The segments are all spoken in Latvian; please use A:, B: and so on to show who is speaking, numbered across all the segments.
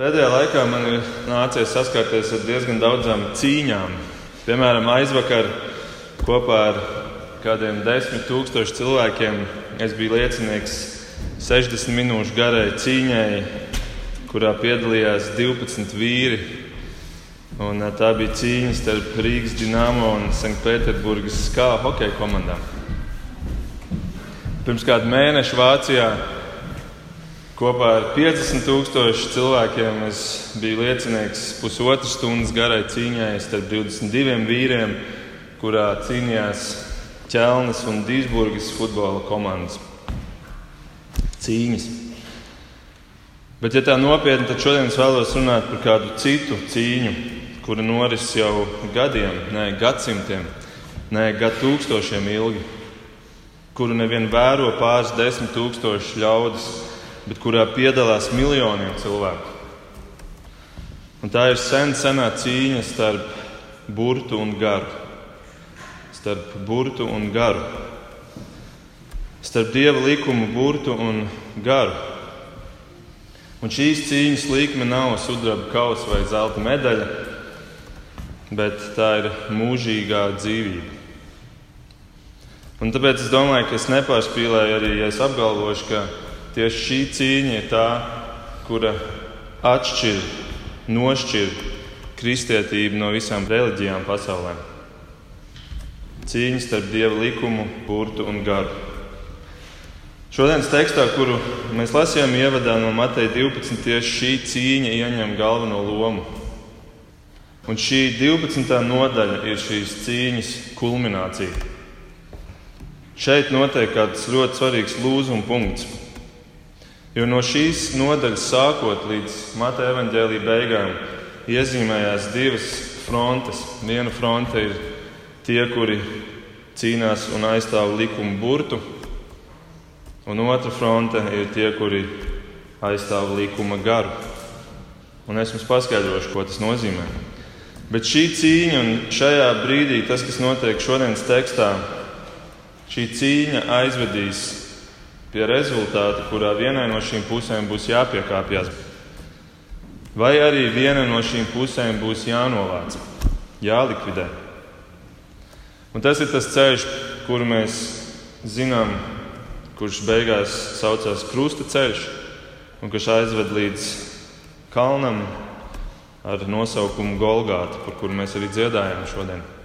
A: Pēdējā laikā man ir nācies saskarties ar diezgan daudzām cīņām. Piemēram, aizvakar kopā ar kādiem desmit tūkstošiem cilvēkiem es biju liecinieks 60 minūšu garai cīņai, kurā piedalījās 12 vīri. Un tā bija cīņa starp Rīgas dīnāmo un Sanktpēterburgas skā hokeja komandām. Pirms kāda mēneša Vācijā kopā ar 50 tūkstošu cilvēkiem es biju liecinieks pusotras stundas garai cīņai starp 22 vīriem, kurā cīnījās Ķelnes un Dīsburgas futbola komandas. Cīņas. Bet, ja tā nopietni, tad šodien es vēlos runāt par kādu citu cīņu, kura norises jau gadiem, ne gadsimtiem, ne gadtūkstošiem ilgi, kuru nevien vēro pāris desmit tūkstoši ļaudis, bet kurā piedalās miljoniem cilvēku. Un tā ir sen, senā cīņa starp burtu un garu starp burtu un garu, starp dieva likumu, burtu un garu. Un šīs cīņas līkme nav sudraba kausa vai zelta medaļa, bet tā ir mūžīgā dzīvība. Un tāpēc es domāju, ka es nepārspīlēju arī, ja es apgalvošu, ka tieši šī cīņa ir tā, kura atšķir, nošķir kristietību no visām reliģijām pasaulē cīņa starp dieva likumu, burtu un garu. Šodienas tekstā, kuru mēs lasījām ievadā no Mateja 12, tieši šī cīņa ieņem galveno lomu. Un šī 12. nodaļa ir šīs cīņas kulminācija. Šeit notiek kāds ļoti svarīgs lūzuma punkts. Jo no šīs nodaļas sākot līdz Mateja evaņģēlīja beigām iezīmējās divas frontes. Viena fronte ir tie, kuri cīnās un aizstāv likumu burtu, un otra fronte ir tie, kuri aizstāv likuma garu. Un es jums paskaidrošu, ko tas nozīmē. Bet šī cīņa un šajā brīdī tas, kas notiek šodienas tekstā, šī cīņa aizvedīs pie rezultāta, kurā vienai no šīm pusēm būs jāpiekāpjas. Vai arī viena no šīm pusēm būs jānovāc, jālikvidē. Un tas ir tas ceļš, kuru mēs zinām, kurš beigās saucās krusta ceļš, un kurš aizved līdz kalnam ar nosaukumu Golgāta, par kuru mēs arī dziedājam šodien.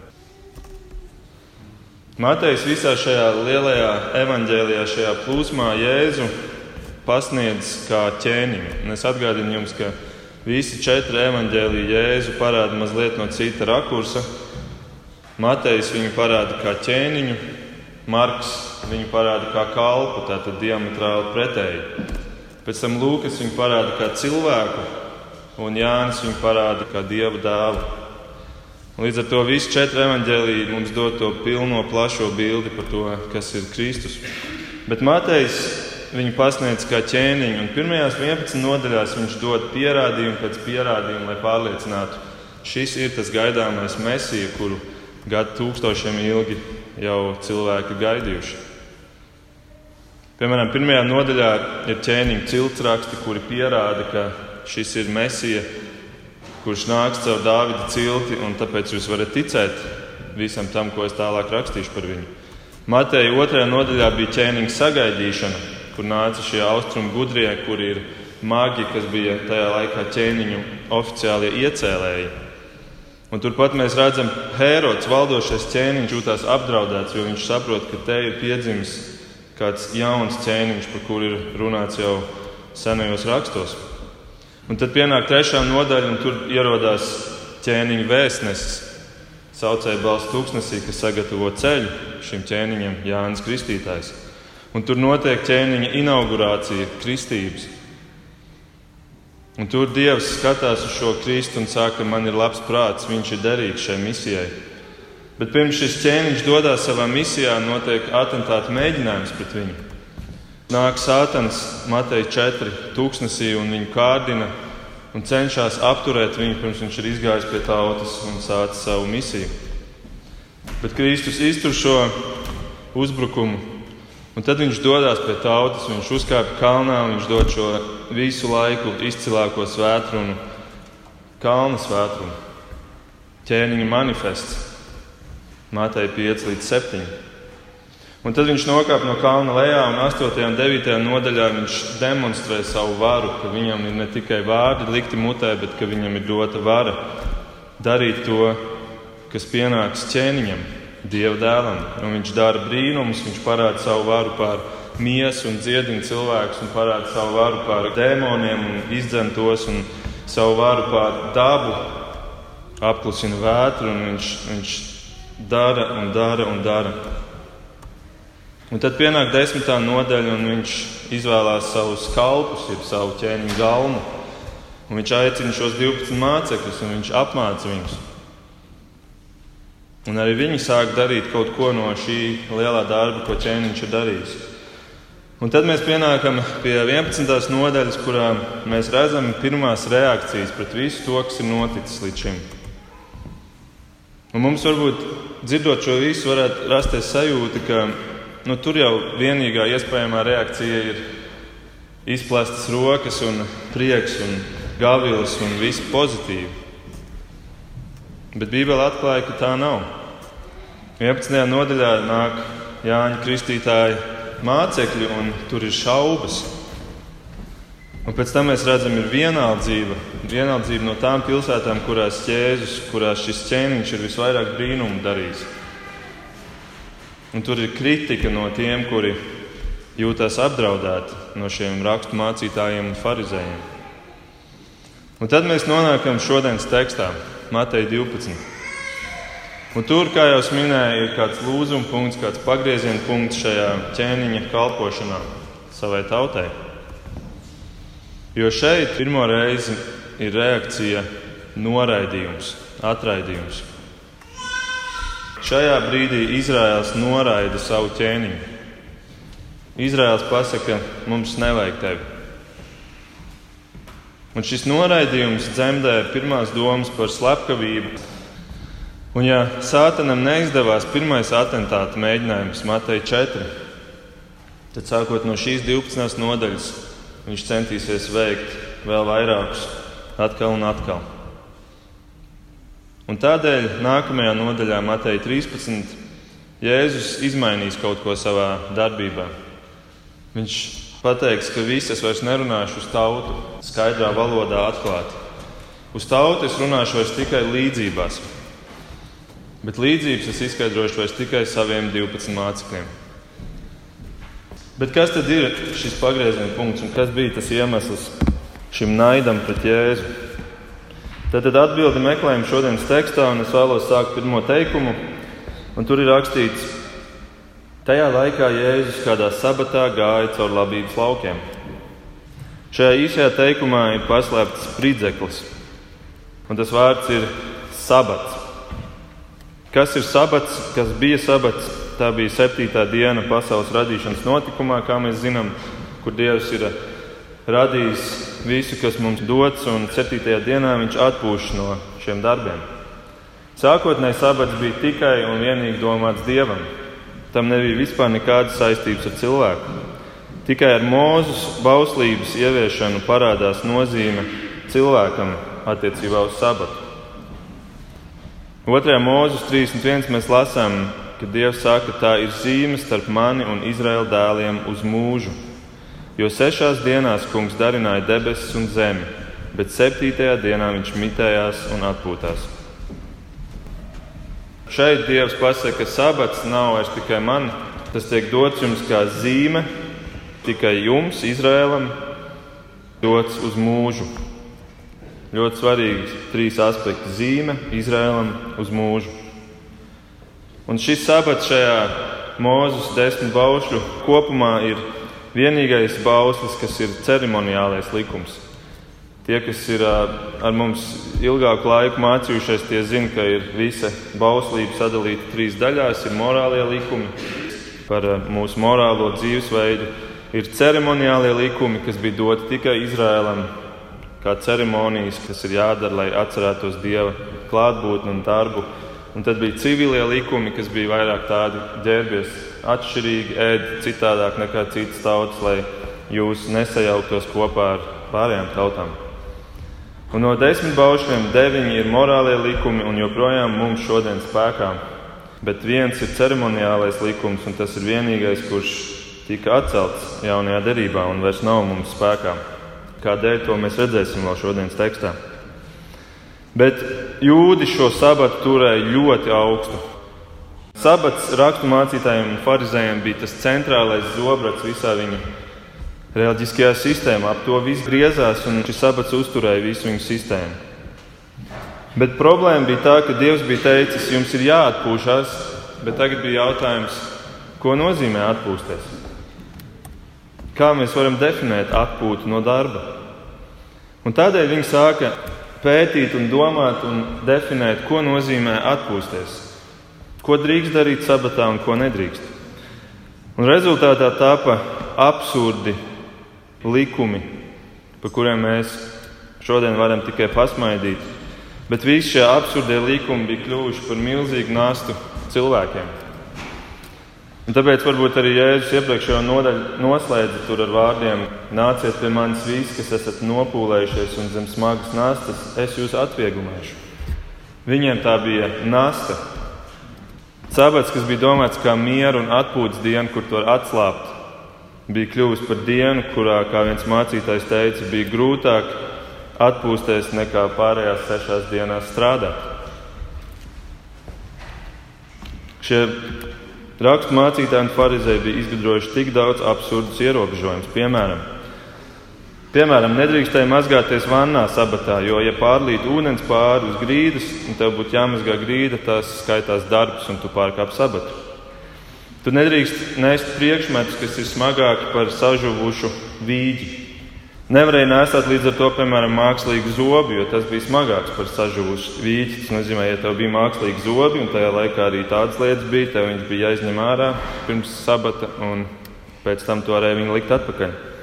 A: Matejs visā šajā lielajā evaņģēlijā, šajā plūsmā Jēzu pasniedz kā ķēniņu. Un es atgādinu jums, ka visi četri evaņģēlīji Jēzu parāda mazliet no cita rakursa. Matejs viņu parāda kā ķēniņu, Marks viņu parāda kā kalpu, tātad diametrāli pretēji. Pēc tam Lūkas viņu parāda kā cilvēku, un Jānis viņu parāda kā dieva dāvu. Līdz ar to visi četri evaņģēlīji mums dod to pilno, plašo bildi par to, kas ir Kristus. Bet Matejs viņu pasniedz kā ķēniņu, un pirmajās 11 nodaļās viņš dod pierādījumu pēc pierādījuma, lai pārliecinātu, šis ir tas gaidāmais mesija, kuru gadu tūkstošiem ilgi jau cilvēki gaidījuši. Piemēram, pirmajā nodaļā ir ķēniņa ciltsraksti, kuri pierāda, ka šis ir mesija, kurš nāks caur Dāvida cilti, un tāpēc jūs varat ticēt visam tam, ko es tālāk rakstīšu par viņu. Mateja otrajā nodaļā bija ķēniņa sagaidīšana, kur nāca šie austrumu gudrie, kuri ir magi, kas bija tajā laikā ķēniņu oficiālie iecēlēji. Un turpat mēs redzam, ka Hērods, valdošais ķēniņš, jūtas apdraudēts, jo viņš saprot, ka te ir piedzimis kāds jauns ķēniņš, par kuru ir runāts jau senajos rakstos. Un tad pienāk trešā nodaļa, un tur ierodās ķēniņa vēstnesis, saucēja balss tūkstnesī, kas sagatavo ceļu šim ķēniņam, Jānis Kristītājs. Un tur notiek ķēniņa inaugurācija, kristības. Un tur Dievs skatās uz šo Kristu un saka, man ir labs prāts, viņš ir derīgs šai misijai. Bet pirms šis ķēniņš dodas savā misijā, notiek atentāta mēģinājums pret viņu. Nāk Sātans, Matei 4, tūkstnesī un viņu kārdina un cenšas apturēt viņu, pirms viņš ir izgājis pie tautas un sācis savu misiju. Bet Kristus iztur šo uzbrukumu Un tad viņš dodas pie tautas, viņš uzkāpa kalnā viņš dod šo visu laiku izcilāko svētkrunu, kalna svētkrunu, ķēniņa manifests, Mātei 5 līdz 7. Un tad viņš nokāpa no kalna lejā, un 8. un 9. nodaļā viņš demonstrē savu varu, ka viņam ir ne tikai vārdi likti mutē, bet ka viņam ir dota vara darīt to, kas pienāks ķēniņam, Dieva dēlam. Un viņš dara brīnumus, viņš parāda savu varu pār miesu un dziedina cilvēkus, un parāda savu varu pār dēmoniem un izdzen tos, un savu varu pār dabu, apklusina vētru, un viņš, viņš dara un dara un dara. Un tad pienāk desmitā nodaļa, un viņš izvēlās savus kalpus, jeb savu ķēniņu galmu. Un viņš aicina šos 12 mācekļus, un viņš apmāca viņus. Un arī viņi sāk darīt kaut ko no šī lielā darba, ko ķēniņš ir darījis. Un tad mēs pienākam pie 11. nodaļas, kurā mēs redzam pirmās reakcijas pret visu to, kas ir noticis līdz šim. Un mums varbūt dzirdot šo visu, varētu rasties sajūta, ka nu, tur jau vienīgā iespējamā reakcija ir izplestas rokas, un prieks un gavilis un viss pozitīvi. Bet Bībele atklāja, ka tā nav. 11. nodaļā nāk Jāņa Kristītāja mācekļi, un tur ir šaubas. Un pēc tam mēs redzam, ir vienaldzība, vienaldzība no tām pilsētām, kurās Jēzus, kurās šis ķēniņš ir visvairāk brīnumu darījis. Un tur ir kritika no tiem, kuri jūtas apdraudēti no šiem rakstu mācītājiem un farizējiem. Un tad mēs nonākam šodienas tekstā, Matei 12. Un tur, kā jau minēju, ir kāds lūzuma punkts, kāds pagrieziena punkts šajā ķēniņa kalpošanā savai tautai. Jo šeit pirmo reizi ir reakcija noraidījums, atraidījums. Šajā brīdī Izraels noraida savu ķēniņu. Izraels pasaka, mums nevajag tevi. Un šis noraidījums dzemdē pirmās domas par slepkavību. Un, ja Sātanam neizdevās pirmais atentāta mēģinājums, Matei 4, tad sākot no šīs 12. nodaļas, viņš centīsies veikt vēl vairākus, atkal un atkal. Un tādēļ nākamajā nodaļā, Mateja 13, Jēzus izmainīs kaut ko savā darbībā. Viņš pateiks, ka visi es vairs nerunāšu uz tautu, skaidrā valodā atklāti. Uz tautu es runāšu vairs tikai līdzībās, bet līdzības es izskaidrošu vairs tikai saviem 12 mācekļiem. Bet kas tad ir šis pagrieziena punkts un kas bija tas iemesls šim naidam pret Jēzu? Tad atbildi meklējam šodienas tekstā, un es vēlos sākt pirmo teikumu. Tur ir rakstīts, tajā laikā Jēzus kādā sabatā gāja caur labības laukiem. Šajā īsajā teikumā ir paslēpts spridzeklis, un tas vārds ir sabats. Kas ir sabats, kas bija sabats? Tā bija septītā diena pasaules radīšanas notikumā, kā mēs zinām, kur Dievs ir radījis visu, kas mums dots, un septītajā dienā viņš atpūš no šiem darbiem. Sākotnēji sabats bija tikai un vienīgi domāts dievam. Tam nebija vispār nekādas saistības ar cilvēku. Tikai ar mūzes bauslības ieviešanu parādās nozīme cilvēkam attiecībā uz sabatu. Otrajā mūzes 31. mēs lasām, ka Dievs saka, tā ir zīme starp mani un Izraēla dēliem uz mūžu. Jo sešās dienās kungs darināja debesis un zemi, bet septītajā dienā viņš mitējās un atpūtās. Šeit Dievs pasaka, ka sabats nav vairs tikai man, tas tiek dots jums kā zīme, tikai jums, Izrēlam, dots uz mūžu. Ļoti svarīgi trīs aspekti - zīme, Izrēlam, uz mūžu. Un šis sabats šajā mūzes desmit baušļu kopumā ir vienīgais bauslis, kas ir ceremoniālais likums. Tie, kas ir ar mums ilgāku laiku mācījušies, tie zina, ka ir visa bauslība sadalīta trīs daļās. Ir morālie likumi par mūsu morālo dzīvesveidu, ir ceremoniālie likumi, kas bija doti tikai Izrēlam, kā ceremonijas, kas ir jādara, lai atcerētos Dieva klātbūtni un darbu. Un tad bija civilie likumi, kas bija vairāk tādi ģērbies atšķirīgi, ēd citādāk nekā citas tautas, lai jūs nesajauktos kopā ar pārējām tautām. Un no desmit baušļiem deviņi ir morālie likumi un joprojām mums šodien spēkā. Bet viens ir ceremoniālais likums, un tas ir vienīgais, kurš tika atcelts jaunajā derībā un vairs nav mums spēkā. Kādēļ to mēs redzēsim vēl šodienas tekstā. Bet jūdi šo sabatu turēja ļoti augstu. Sabats raksturmācītājiem un farizējiem bija tas centrālais zobrats visā viņa reliģiskajā sistēmā. Ap to viss griezās un šis sabats uzturēja visu viņu sistēmu. Bet problēma bija tā, ka Dievs bija teicis, jums ir jāatpūšas, bet tagad bija jautājums, ko nozīmē atpūsties? Kā mēs varam definēt atpūtu no darba? Un tādēļ viņi sāka pētīt un domāt un definēt, ko nozīmē atpūsties, ko drīkst darīt sabatā un ko nedrīkst. Un rezultātā tāpa absurdi likumi, par kuriem mēs šodien varam tikai pasmaidīt. Bet visi šie absurdie likumi bija kļuvuši par milzīgu nastu cilvēkiem. Un tāpēc varbūt arī Jēzus iepriekšējo nodaļu noslēdza ar vārdiem: Nāciet pie manis visi, kas esat nopūlējušies un zem smagas nastas, es jūs atvieglināšu. Viņiem tā bija nasta. Sabats, kas bija domāts kā miera un atpūtas diena, kur to atslābt, bija kļuvusi par dienu, kurā, kā viens mācītājs teica, bija grūtāk atpūsties nekā pārējās sešās dienās strādāt. Šie rakstu mācītāji un farizēji bija izgudrojuši tik daudz absurdus ierobežojumus. Piemēram, piemēram, nedrīkstēja mazgāties vannā sabatā, jo, ja pārlīt ūdens pāri uz grīdas, un tev būtu jāmazgā grīda, tas skaitās darbs un tu pārkāp sabatu. Tu nedrīkst nest priekšmetus, kas ir smagāki par sažuvušu vīģi. Nevarēja nesāt līdz ar to, piemēram, mākslīgu zobu, jo tas bija smagāks par sažuvušu vīģi. Tas nozīmē, ja tev bija mākslīgi zobi, un tajā laikā arī tādas lietas bija, tev viņas bija jāizņem ārā pirms sabata, un pēc tam to varēja likt atpakaļ.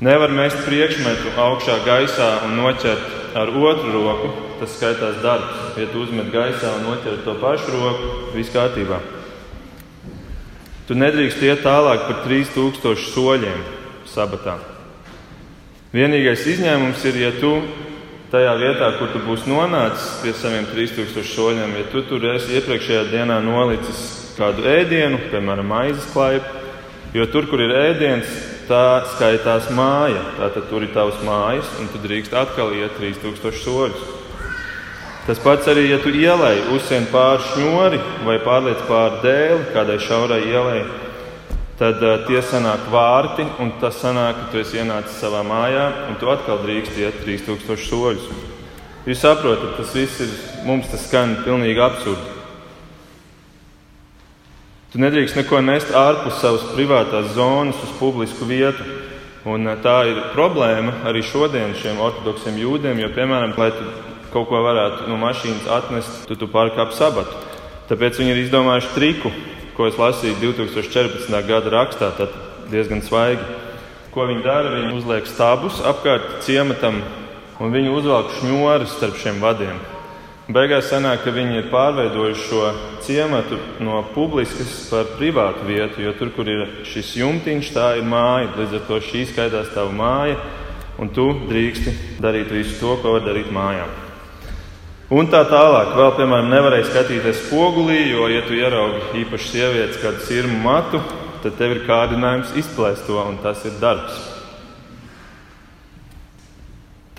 A: Nevar mest priekšmetu augšā gaisā un noķert ar otru roku. Tas skaitās darbs. Ja tu uzmet gaisā un noķer to pašu roku, viss kārtībā. Tu nedrīkst iet tālāk par 3000 soļiem sabatā. Vienīgais izņēmums ir, ja tu tajā vietā, kur tu būsi nonācis pie saviem 3000 soļiem, ja tu tur esi iepriekšējā dienā nolicis kādu ēdienu, piemēram, maizes klaipu, jo tur, kur ir ēdiens, tā skaitās māja. Tātad tur ir tavs mājas, un tu drīkst atkal iet 3000 soļus. Tas pats arī, ja tu ielai uzsien pāri šņori vai pārliec pāri dēli kādai šaurai ielai, tad uh, tie sanāk vārti, un tas sanāk, ka tu esi ienācis savā mājā, un tu atkal drīkst iet 3000 soļus. Jūs saprotat, tas viss ir mums tas skan pilnīgi absurdi. Tu nedrīkst neko nest ārpus savas privātās zonas uz publisku vietu. Un tā ir problēma arī šodien šiem ortodoksiem jūdiem, jo, piemēram, lai tu kaut ko varētu no mašīnas atnest, tad tu pārkāp sabatu. Tāpēc viņi ir izdomājuši triku, ko es lasīju 2014. gada rakstā, tad diezgan svaigi. Ko viņi dara? Viņi uzliek stabus apkārt ciematam un viņi uzvelk šņoras starp šiem vadiem. Beigās sanāk, ka viņi ir pārveidojuši šo ciematu no publiskas par privātu vietu, jo tur, kur ir šis jumtiņš, tā ir māja. Līdz ar to šī skaitās tava māja, un tu drīksti darīt visu to, ko var darīt mājās. Un tā tālāk, vēl, piemēram, nevarēja skatīties spogulī, jo, ja tu ieraugi īpaši sievietes kādu sirmu matu, tad tev ir kārdinājums izplēst to, un tas ir darbs.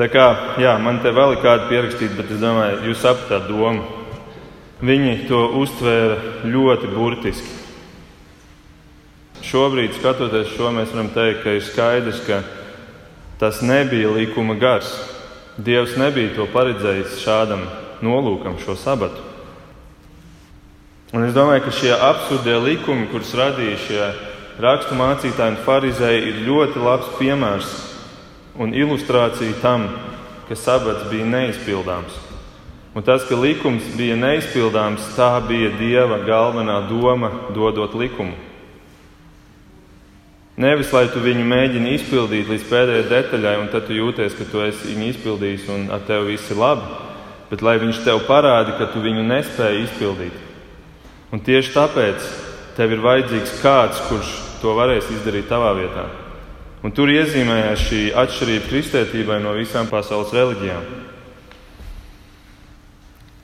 A: Tā kā, jā, man te vēl ir kādi pierakstīti, bet es domāju, jūs sapratāt domu. Viņi to uztvēra ļoti burtiski. Šobrīd, skatoties šo, mēs varam teikt, ka ir skaidrs, ka tas nebija likuma gars. Dievs nebija to paredzējis šādam nolūkam šo sabatu. Un es domāju, ka šie absurdie likumi, kurus radīja šie rakstu mācītāji un farizēji, ir ļoti labs piemērs un ilustrācija tam, ka sabats bija neizpildāms. Un tas, ka likums bija neizpildāms, tā bija Dieva galvenā doma, dodot likumu. Nevis, lai tu viņu mēģini izpildīt līdz pēdējai detaļai, un tad tu jūties, ka tu esi viņu izpildījis un ar tevi viss ir labi bet lai viņš tev parāda, ka tu viņu nespēji izpildīt. Un tieši tāpēc tev ir vajadzīgs kāds, kurš to varēs izdarīt tavā vietā. Un tur iezīmējās šī atšķirība kristētībai no visām pasaules reliģijām.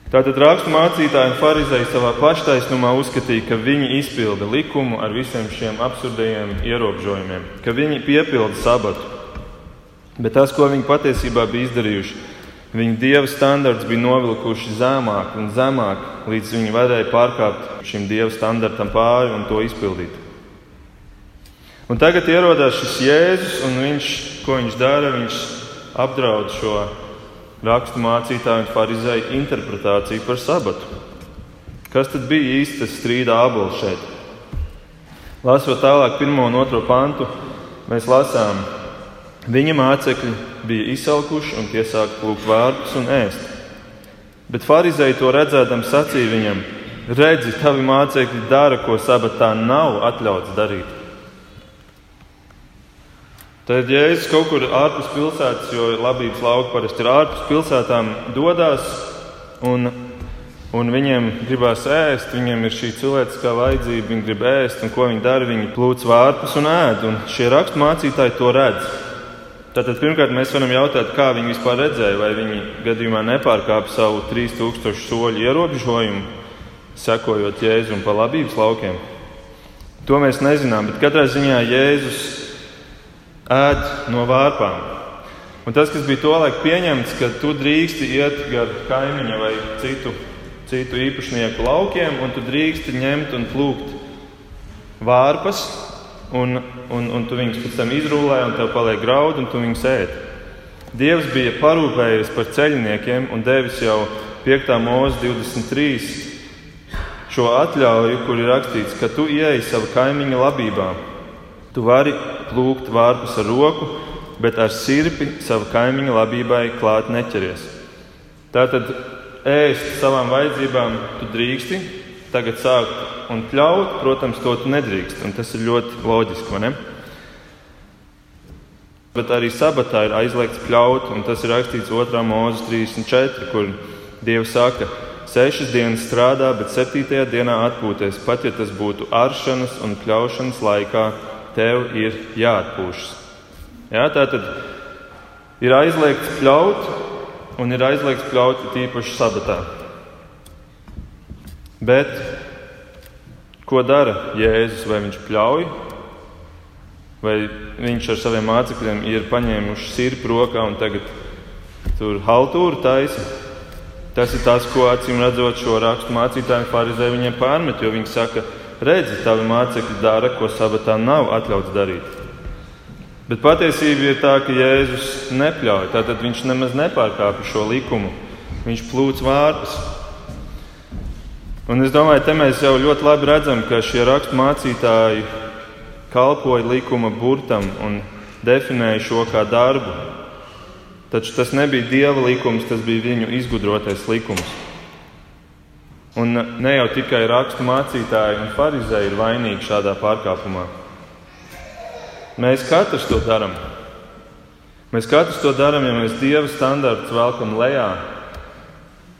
A: Tātad rakstu mācītāji un farizēji savā paštaisnumā uzskatīja, ka viņi izpilda likumu ar visiem šiem absurdajiem ierobežojumiem, ka viņi piepilda sabatu. Bet tas, ko viņi patiesībā bija izdarījuši, viņu dieva standarts bija novilkuši zemāk un zemāk, līdz viņi varēja pārkāpt šim dieva standartam pāri un to izpildīt. Un tagad ierodās šis Jēzus, un viņš, ko viņš dara, viņš apdraud šo rakstu mācītāju un farizēju interpretāciju par sabatu. Kas tad bija īsti tas strīda ābols šeit? Lasot tālāk, pirmo un otro pantu, mēs lasām, viņa mācekļi bija izsalkuši un tie sāka plūkt vārdus un ēst. Bet farizēji to redzēdam sacīja viņam: Redzi, tavi mācekļi dara, ko sabatā nav atļauts darīt. Tad Jēzus kaut kur ārpus pilsētas, jo labības lauka parasti ir ārpus pilsētām, dodas un, un viņiem gribās ēst. Viņiem ir šī cilvēciskā vajadzība, viņi grib ēst, un ko viņi dara? Viņi plūc vārpus un ēd, un šie rakstu mācītāji to redz. Tātad pirmkārt mēs varam jautāt, kā viņi vispār redzēja, vai viņi gadījumā nepārkāpa savu 3000 soļu ierobežojumu, sekojot Jēzum pa labības laukiem. To mēs nezinām, bet katrā ziņā Jēzus ēd no vārpām. Un tas, kas bija tolaik pieņemts, ka tu drīksti iet gar kaimiņa vai citu, citu īpašnieku laukiem, un tu drīksti ņemt un plūkt vārpas, un, un, un tu viņus pēc tam izrūlē, un tev paliek graudi, un tu viņus ēd. Dievs bija parūpējies par ceļniekiem un devis jau 5. mūzika 23 šo atļauju, kur ir rakstīts, ka tu ieeji savā kaimiņa labībā. Tu vari plūkt vārpus ar roku, bet ar sirpi savu kaimiņu labībai klāt neķeries. Tātad ēst savām vajadzībām tu drīksti, tagad sākt un pļaut, protams, to tu nedrīkst, un tas ir ļoti loģiski, vai ne? Bet arī sabatā ir aizliegts pļaut, un tas ir rakstīts 2. mūzes 34, kur Dievs saka, sešas dienas strādā, bet septītajā dienā atpūties, pat ja tas būtu aršanas un pļaušanas laikā, tev ir jāatpūšas. Jā, tā tad ir aizliegts pļaut, un ir aizliegts pļaut tīpaši sabatā. Bet ko dara Jēzus? Vai viņš pļauj, vai viņš ar saviem mācekļiem ir paņēmuši sirpu rokā un tagad tur haltūru taisa? Tas ir tas, ko acīm redzot šo rakstu mācītāju farizēju viņiem pārmet, jo viņi saka, ka redzi, tavi mācekļi dara, ko sabatā nav atļauts darīt. Bet patiesība ir tā, ka Jēzus nepļauj. Tātad viņš nemaz nepārkāpja šo likumu. Viņš plūc vārdus. Un es domāju, te mēs jau ļoti labi redzam, ka šie rakstu mācītāji kalpoja likuma burtam un definēja šo kā darbu. Taču tas nebija dieva likums, tas bija viņu izgudrotais likums. Un ne jau tikai rakstu mācītāji un farizēji ir vainīgi šādā pārkāpumā. Mēs katrs to darām. Mēs katrs to darām, ja mēs dieva standartus velkam lejā,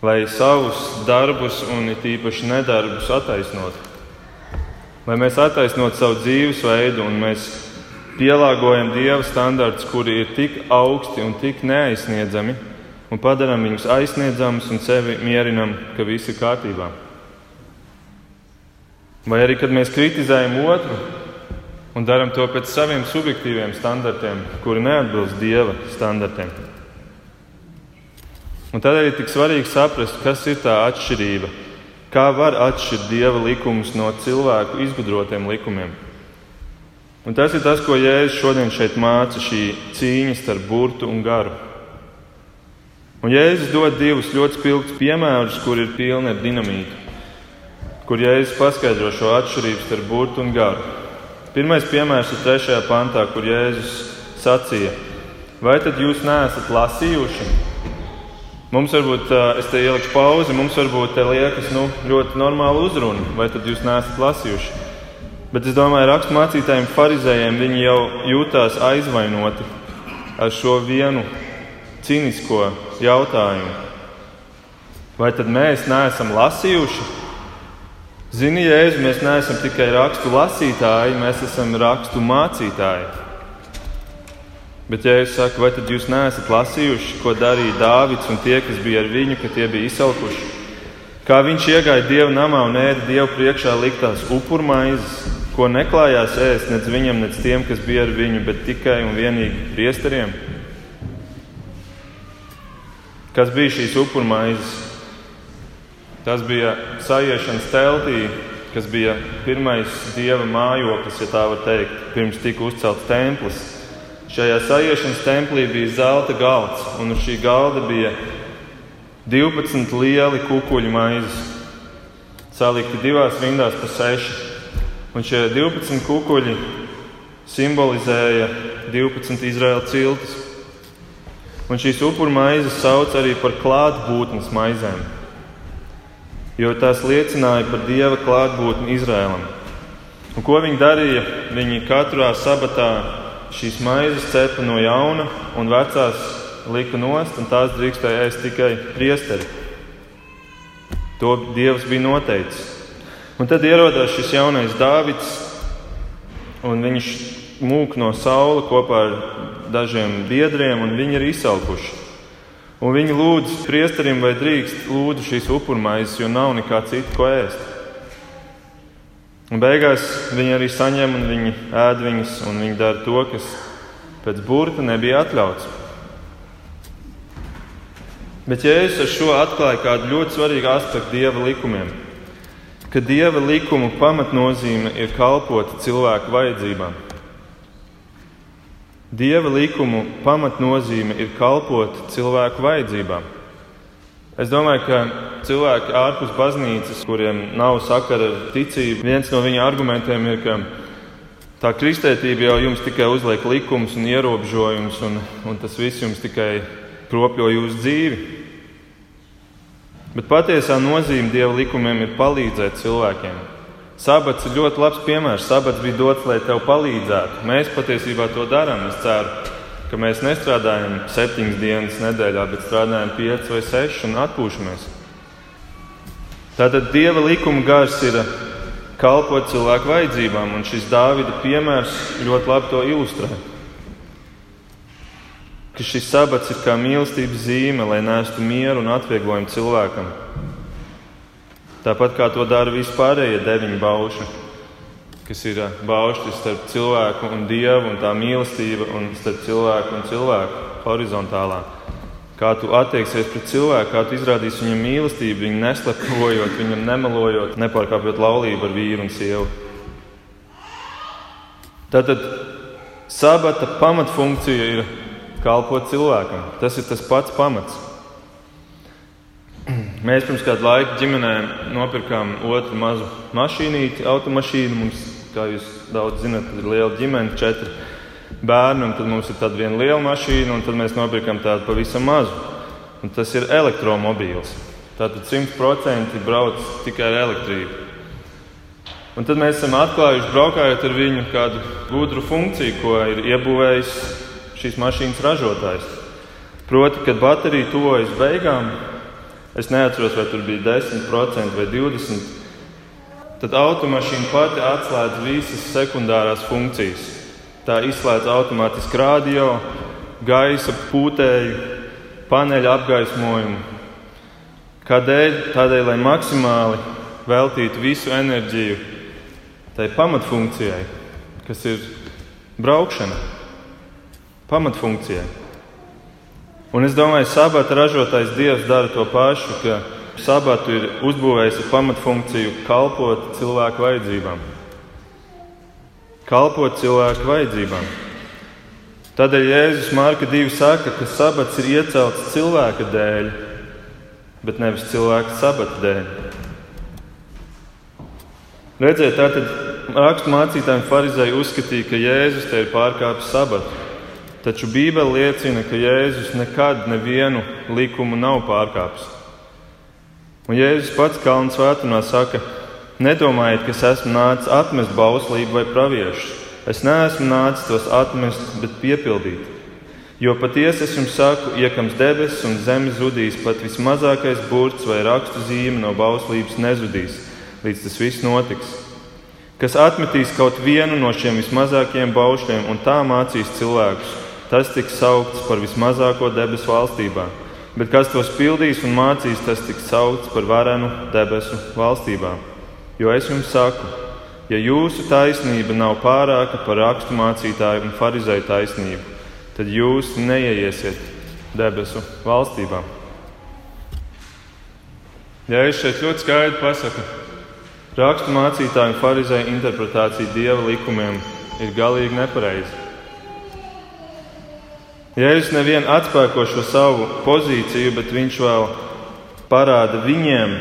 A: lai savus darbus un it īpaši nedarbus attaisnotu. Lai mēs attaisnotu savu dzīvesveidu un mēs pielāgojam dieva standartus, kuri ir tik augsti un tik neaizsniedzami, un padarām viņus aizsniedzamus un sevi mierinam, ka viss ir kārtībā. Vai arī, kad mēs kritizējam otru un darām to pēc saviem subjektīviem standartiem, kuri neatbilst dieva standartiem. Un tādēļ ir tik svarīgi saprast, kas ir tā atšķirība, kā var atšķirt dieva likumus no cilvēku izgudrotiem likumiem. Un tas ir tas, ko Jēzus šodien šeit māca, šī cīņa starp burtu un garu. Un Jēzus dod divus ļoti spilgtus piemērus, kur ir pilni ar dinamītu, kur Jēzus paskaidro šo atšķirību starp burtu un garu. Pirmais piemērs ir trešajā pantā, kur Jēzus sacīja: Vai tad jūs neesat lasījuši? Mums varbūt, es te ielikšu pauzi, mums varbūt te liekas nu, ļoti normāla uzruna, vai tad jūs neesat lasījuši? Bet es domāju, raksturmācītājiem, farizējiem viņi jau jūtās aizvainoti ar šo vienu cīnisko jautājumu. Vai tad mēs neesam lasījuši? Zini, Jēzu, mēs neesam tikai rakstu lasītāji, mēs esam rakstu mācītāji. Bet, ja es saku, vai tad jūs neesat lasījuši, ko darīja Dāvids un tie, kas bija ar viņu, ka tie bija izsalkuši? Kā viņš iegāja dieva namā un ēda dievu priekšā liktās upurmaizes, ko neklājās ēst nec viņam, nec tiem, kas bija ar viņu, bet tikai un vienīgi priesteriem. Kas bija šīs upurmaizes? Tas bija sajiešanas teltī, kas bija pirmais dieva mājoklis, ja tā var teikt, pirms tika uzcelts templis. Šajā sajiešanas templī bija zelta galds, un uz šī galda bija 12 lieli kukuļu maizes, salikti divās rindās pa seši. Un šie 12 kukuļi simbolizēja 12 Izraēla ciltis. Un šīs upuru maizes sauc arī par klātbūtnes maizēm jo tās liecināja par Dieva klātbūtni Izrēlam. Un ko viņi darīja? Viņi katrā sabatā šīs maizes cepa no jauna un vecās lika nost, un tās drīkstēja ēst tikai priesteri. To Dievs bija noteicis. Un tad ierodās šis jaunais Dāvids, un viņš mūk no saula kopā ar dažiem biedriem, un viņi ir izsalkuši. Un viņi lūdz priesterim, vai drīkst lūdzu šīs upurmaizes, jo nav nekā cita, ko ēst. Un beigās viņi arī saņem un viņi ēd viņas, un viņi dara to, kas pēc burta nebija atļauts. Bet Jēzus ar šo atklāja kādu ļoti svarīgu aspektu dieva likumiem. Ka dieva likumu pamatnozīme ir kalpot cilvēku vajadzībām. Dieva likumu pamatnozīme ir kalpot cilvēku vajadzībām. Es domāju, ka cilvēki ārpus baznīcas, kuriem nav sakara ar ticību, viens no viņa argumentiem ir, ka tā kristētība jau jums tikai uzliek likumus un ierobežojumus, un, un tas viss jums tikai kropļo jūsu dzīvi. Bet patiesā nozīme Dieva likumiem ir palīdzēt cilvēkiem. Sabats ir ļoti labs piemērs. Sabats bija dots, lai tev palīdzētu. Mēs patiesībā to darām. Es ceru, ka mēs nestrādājam septiņas dienas nedēļā, bet strādājam piecas vai sešas un atpūšamies. Tātad Dieva likuma gars ir kalpot cilvēku vajadzībām, un šis Dāvida piemērs ļoti labi to ilustrē. Ka šis sabats ir kā mīlestības zīme, lai nestu mieru un atvieglojumu cilvēkam. Tāpat kā to dara vispārējie deviņi bauši, kas ir baušļi starp cilvēku un dievu, un tā mīlestība un starp cilvēku un cilvēku horizontālā. Kā tu attieksies pret cilvēku, kā tu izrādīsi viņam mīlestību, viņu neslepkavojot, viņam nemelojot, nepārkāpjot laulību ar vīru un sievu. Tātad sabata pamatfunkcija ir kalpot cilvēkam. Tas ir tas pats pamats. Mēs pirms kāda laika ģimenē nopirkām otru mazu mašīnīti, automašīnu. Mums, kā jūs daudz zinat, ir liela ģimene, četri bērni, un tad mums ir tāda viena liela mašīna, un tad mēs nopirkām tādu pavisam mazu. Un tas ir elektromobīls. Tātad 100% brauc tikai ar elektrību. Un tad mēs esam atklājuši, braukājot ar viņu, kādu gudru funkciju, ko ir iebūvējis šīs mašīnas ražotājs. Proti, kad baterija tuvojas beigām, Es neatceros, vai tur bija 10% vai 20%. Tad automašīna pati atslēdz visas sekundārās funkcijas. Tā izslēdz automātiski radio, gaisa pūtēju, paneļa apgaismojumu. Kādēļ? Tādēļ, lai maksimāli veltītu visu enerģiju tai pamatfunkcijai, kas ir braukšana. Pamatfunkcijai. Un es domāju, ka sabata ražotājs Dievs dara to pašu, ka sabatu ir uzbūvējis pamatfunkciju kalpot cilvēku vajadzībām. Kalpot cilvēku vajadzībām. Tādēļ Jēzus Marka 2 saka, ka sabats ir iecelts cilvēka dēļ, bet nevis cilvēka sabata dēļ. Redziet, tātad raksturmācītājiem Pharizēji uzskatīja, ka Jēzus te ir pārkāpis sabatu. Taču Bībele liecina, ka Jēzus nekad nevienu likumu nav pārkāpis. Un Jēzus pats Kalnu svētumā saka, nedomājiet, ka es esmu nācis atmest bauslību vai praviešus. Es neesmu nācis tos atmest, bet piepildīt. Jo patiesi es jums saku, iekams debesis un zeme zudīs, pat vismazākais burts vai rakstu zīme no bauslības nezudīs, līdz tas viss notiks. Kas atmetīs kaut vienu no šiem vismazākajiem baušļiem un tā mācīs cilvēkus, tas tiks saukts par vismazāko debesu valstībā. Bet kas tos pildīs un mācīs, tas tiks saukts par varenu debesu valstībā. Jo es jums saku, ja jūsu taisnība nav pārāka par rakstu mācītāju un farizēju taisnību, tad jūs neieiesiet debesu valstībā. Ja es šeit ļoti skaidri pasaku, rakstu mācītāju un farizēju interpretācija dieva likumiem ir galīgi nepareiza. Jēzus nevien atspēko šo savu pozīciju, bet viņš vēl parāda viņiem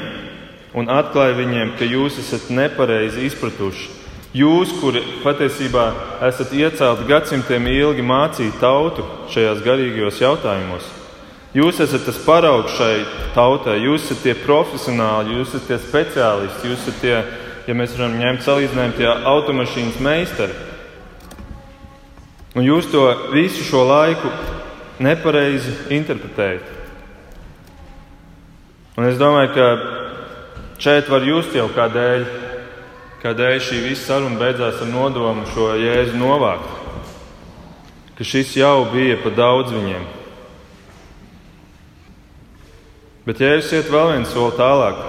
A: un atklāja viņiem, ka jūs esat nepareizi izpratuši. Jūs, kuri patiesībā esat iecelti gadsimtiem ilgi mācīt tautu šajās garīgajos jautājumos, jūs esat tas paraugs šai tautai, jūs esat tie profesionāļi, jūs esat tie speciālisti, jūs esat tie, ja mēs varam ņemt salīdzinājumu, tie automašīnas meistari. Un jūs to visu šo laiku nepareizi interpretējat. Un es domāju, ka šeit var just jau kādēļ, kādēļ šī visa saruna beidzās ar nodomu šo jēzu novākt. Ka šis jau bija pa daudz viņiem. Bet Jēzus iet vēl vienu soli tālāk,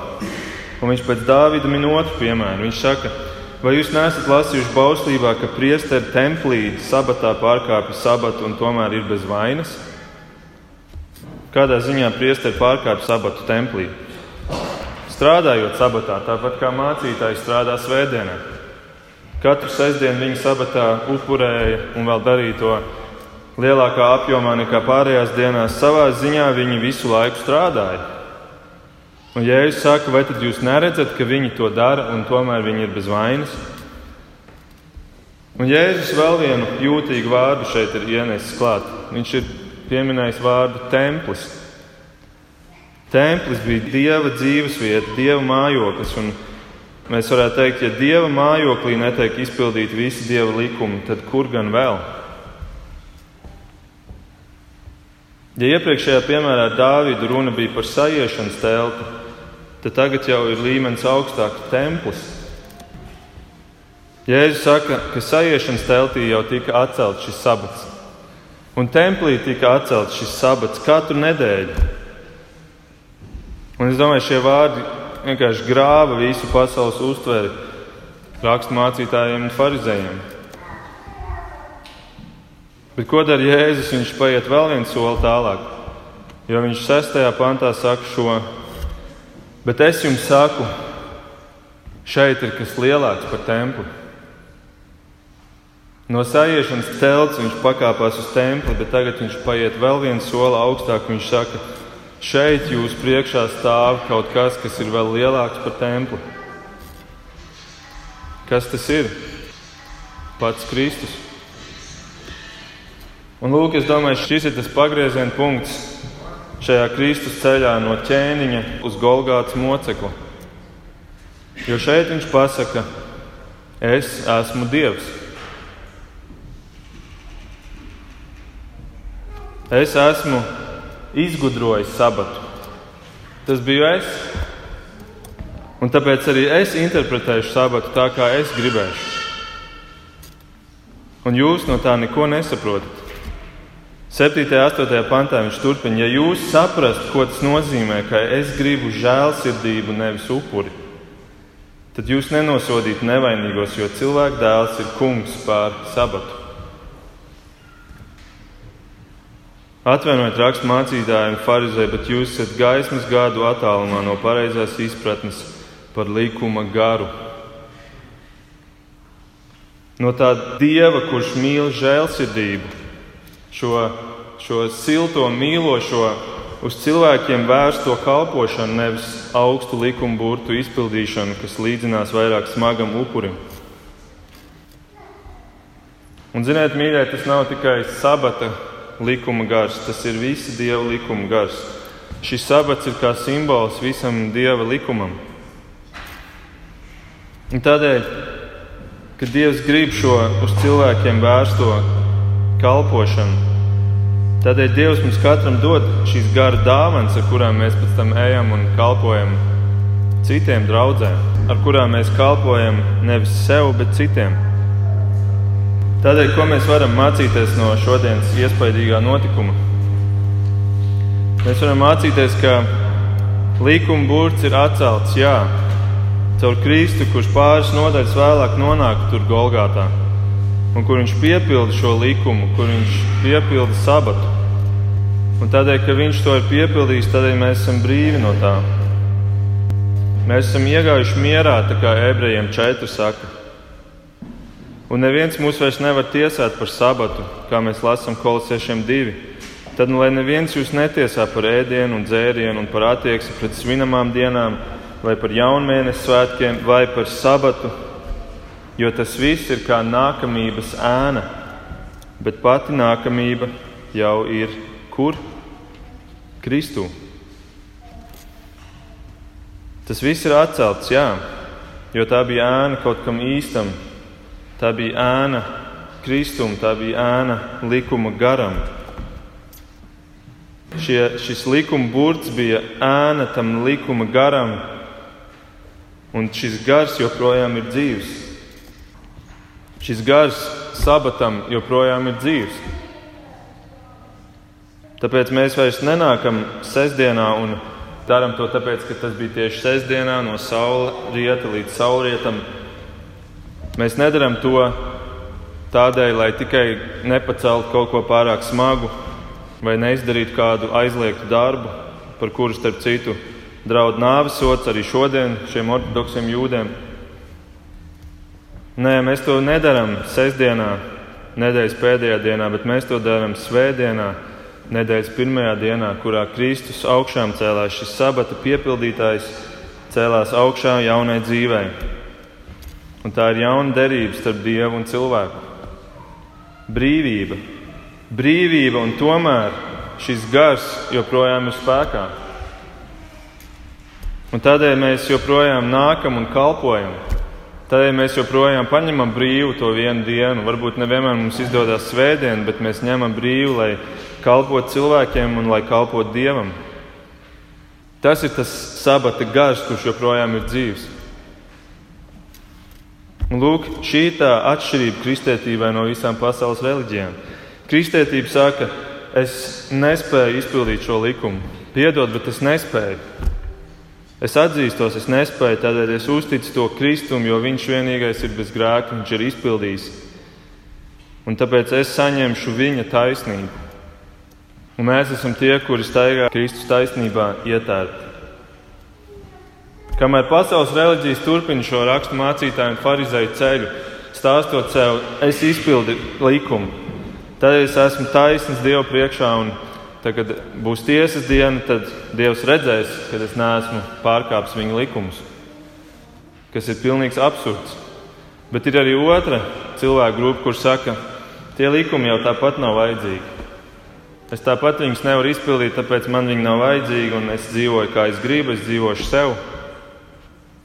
A: un viņš pēc Dāvida min otru piemēru. Viņš saka, Vai jūs neesat lasījuši bauslībā, ka priesteri templī sabatā pārkāpja sabatu un tomēr ir bez vainas? Kādā ziņā priesteri pārkāpja sabatu templī? Strādājot sabatā, tāpat kā mācītājs strādā svētdienā. Katru sestdienu viņi sabatā upurēja un vēl darīja to lielākā apjomā nekā pārējās dienās. Savā ziņā viņi visu laiku strādāja. Un Jēzus saka, vai tad jūs neredzat, ka viņi to dara un tomēr viņi ir bez vainas? Un Jēzus vēl vienu jūtīgu vārdu šeit ir ienesis klāt. Viņš ir pieminējis vārdu templis. Templis bija dieva dzīvesvieta, dieva mājoklis. Mēs varētu teikt, ja dieva mājoklī netiek izpildīti visi dieva likumi, tad kur gan vēl? Ja iepriekšējā piemērā Dāvida runa bija par sajiešanas telpu, tad tagad jau ir līmenis augstāks templis. Jēzus saka, ka sajiešanas teltī jau tika atcelts šis sabats, un templī tika atcelts šis sabats katru nedēļu. Un es domāju, šie vārdi vienkārši grāva visu pasaules uztveri raksturmācītājiem un farizējiem. Bet ko dara Jēzus? Viņš paiet vēl vienu soli tālāk, jo viņš sestajā pantā saka šo Bet es jums saku, šeit ir kas lielāks par templi. No sajiešanas telts viņš pakāpās uz templi, bet tagad viņš paiet vēl vienu soli augstāk. Viņš saka, šeit jūs priekšā stāv kaut kas, kas ir vēl lielāks par templi. Kas tas ir? Pats Kristus. Un lūk, es domāju, šis ir tas pagrieziena punkts, šajā Kristus ceļā no ķēniņa uz Golgātas mocekli. Jo šeit viņš pasaka, es esmu Dievs. Es esmu izgudrojis sabatu. Tas biju es. Un tāpēc arī es interpretēšu sabatu tā, kā es gribēšu. Un jūs no tā neko nesaprotat. 7. un 8. pantā viņš turpina, ja jūs saprastu, ko tas nozīmē, ka es gribu žēlsirdību, nevis upuri, tad jūs nenosodītu nevainīgos, jo cilvēka dēls ir kungs pār sabatu. Atvainojiet, rakstu mācītājiem, farizēji, bet jūs esat gaismas gadu attālumā no pareizās izpratnes par likuma garu. No tā dieva, kurš mīl žēlsirdību, šo, šo silto, mīlošo, uz cilvēkiem vērsto kalpošanu, nevis augstu likumu burtu izpildīšanu, kas līdzinās vairāk smagam upurim. Un, ziniet, mīļie, tas nav tikai sabata likuma gars, tas ir visa dieva likuma gars. Šis sabats ir kā simbols visam dieva likumam. Un tādēļ, kad Dievs grib šo uz cilvēkiem vērsto kalpošanu. Tādēļ Dievs mums katram dod šīs gara dāvanas, ar kurām mēs pēc tam ejam un kalpojam citiem draugiem, ar kurām mēs kalpojam nevis sev, bet citiem. Tādēļ, ko mēs varam mācīties no šodienas iespaidīgā notikuma? Mēs varam mācīties, ka likuma burts ir atcelts, jā, caur Kristu, kurš pāris nodaļas vēlāk nonāk tur Golgātā, un kur viņš piepilda šo likumu, kur viņš piepilda sabatu. Un tādēļ, ka viņš to ir piepildījis, tādēļ mēs esam brīvi no tā. Mēs esam iegājuši mierā, tā kā ebrejiem četri saka. Un neviens mūs vairs nevar tiesāt par sabatu, kā mēs lasām kolosiešiem divi. Tad, nu, lai neviens jūs netiesā par ēdienu un dzērienu un par attieksmi pret svinamām dienām, vai par jaunmēnesi svētkiem, vai par sabatu, jo tas viss ir kā nākamības ēna, bet pati nākamība jau ir kur? Kristū. Tas viss ir atcelts, jā, jo tā bija ēna kaut kam īstam, Tā bija ēna Kristum, tā bija ēna likuma garam. Šie, šis likuma burts bija ēna tam likuma garam, un šis gars joprojām ir dzīves. Šis gars sabatam joprojām ir dzīves. Tāpēc mēs vairs nenākam sestdienā un darām to tāpēc, ka tas bija tieši sestdienā no saula rieta līdz saulrietam Mēs nedarām to tādēļ, lai tikai nepaceltu kaut ko pārāk smagu vai neizdarītu kādu aizliegtu darbu, par kuru starp citu draud nāves sots arī šodien šiem ortodoksiem jūdiem. Nē, mēs to nedarām sestdienā, nedēļas pēdējā dienā, bet mēs to darām svētdienā, nedēļas pirmajā dienā, kurā Kristus augšām cēlās šis sabata piepildītājs, cēlās augšā jaunai dzīvei. Un tā ir jauna derība starp dievu un cilvēku. Brīvība, brīvība, un tomēr šis gars joprojām ir spēkā. Un tādēļ mēs joprojām nākam un kalpojam. Tādēļ mēs joprojām paņemam brīvu to vienu dienu. Varbūt nevienmēr mums izdodas svētdiena, bet mēs ņemam brīvu, lai kalpotu cilvēkiem un lai kalpotu dievam. Tas ir tas sabata gars, kurš joprojām ir dzīves. Lūk, šī ir tā atšķirība kristētībai no visām pasaules reliģijām. Kristētība saka, es nespēju izpildīt šo likumu. Piedod, bet es nespēju. Es atzīstos, es nespēju, tādēļ es uzticu to Kristumu, jo Viņš vienīgais ir bez grēka, Viņš ir izpildījis. Un tāpēc es saņemšu Viņa taisnību. Un mēs esam tie, kuri staigā Kristus taisnībā ietērti. Kamēr pasaules reliģijas turpina šo rakstu mācītāju un farizēju ceļu, stāstot sev, es izpildu likumu, tad es esmu taisns Dievu priekšā, un tad, kad būs tiesas diena, tad Dievs redzēs, ka es neesmu pārkāpis viņa likumus, kas ir pilnīgs absurds. Bet ir arī otra cilvēku grupa, kur saka, tie likumi jau tāpat nav vajadzīgi. Es tāpat viņus nevaru izpildīt, tāpēc man viņi nav vajadzīgi, un es dzīvoju kā es gribu, es dzīvošu sev.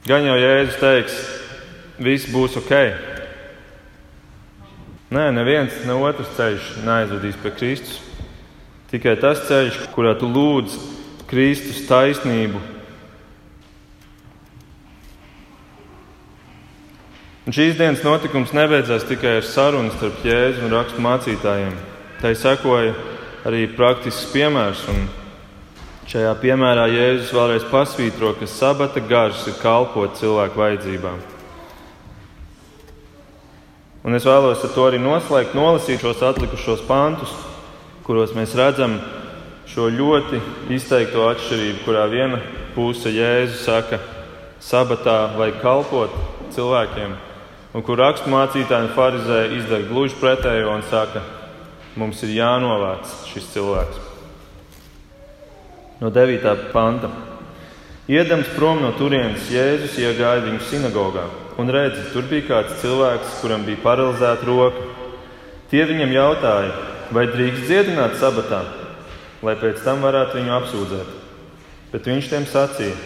A: Gan jau Jēzus teiks, viss būs ok. Nē, neviens ne otrs ceļš neaizvedīs pie Kristus. Tikai tas ceļš, kurā tu lūdz Kristus taisnību. Un šīs dienas notikums nebeidzās tikai ar sarunu starp Jēzu un rakstu mācītājiem. Tai sekoja arī praktisks piemērs. Šajā piemērā Jēzus vēlreiz pasvītro, ka sabata gars ir kalpot cilvēku vajadzībām. Un es vēlos ar to arī noslēgt, nolasīt šos atlikušos pantus, kuros mēs redzam šo ļoti izteikto atšķirību, kurā viena puse Jēzus saka, sabatā vajag kalpot cilvēkiem, un kur raksturmācītāji un farizēji izdara gluži pretējo un saka, mums ir jānovāc šis cilvēks no 9. panta. Iedams prom no turienes Jēzus iegāja viņu sinagogā un redzi, tur bija kāds cilvēks, kuram bija paralizēta roka. Tie viņam jautāja, vai drīkst dziedināt sabatā, lai pēc tam varētu viņu apsūdzēt. Bet viņš tiem sacīja: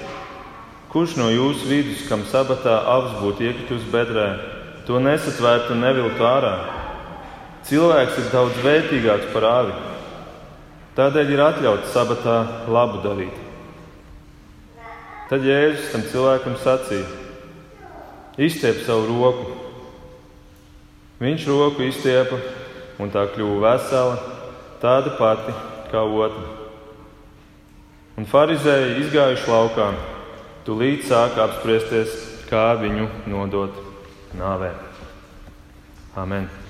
A: Kurš no jūsu vidus, kam sabatā avs būtu iekritus bedrē, to nesatvērtu un neviltu ārā? Cilvēks ir daudz vērtīgāks par āvi Tādēļ ir atļauts sabatā labu darīt. Tad Jēzus tam cilvēkam sacīja: Izstiep savu roku. Viņš roku izstiepa, un tā kļuva vesela, tāda pati kā otra. Un farizēji izgājuši laukā, tūlīt sāka apspriesties, kā viņu nodot nāvē. Amen!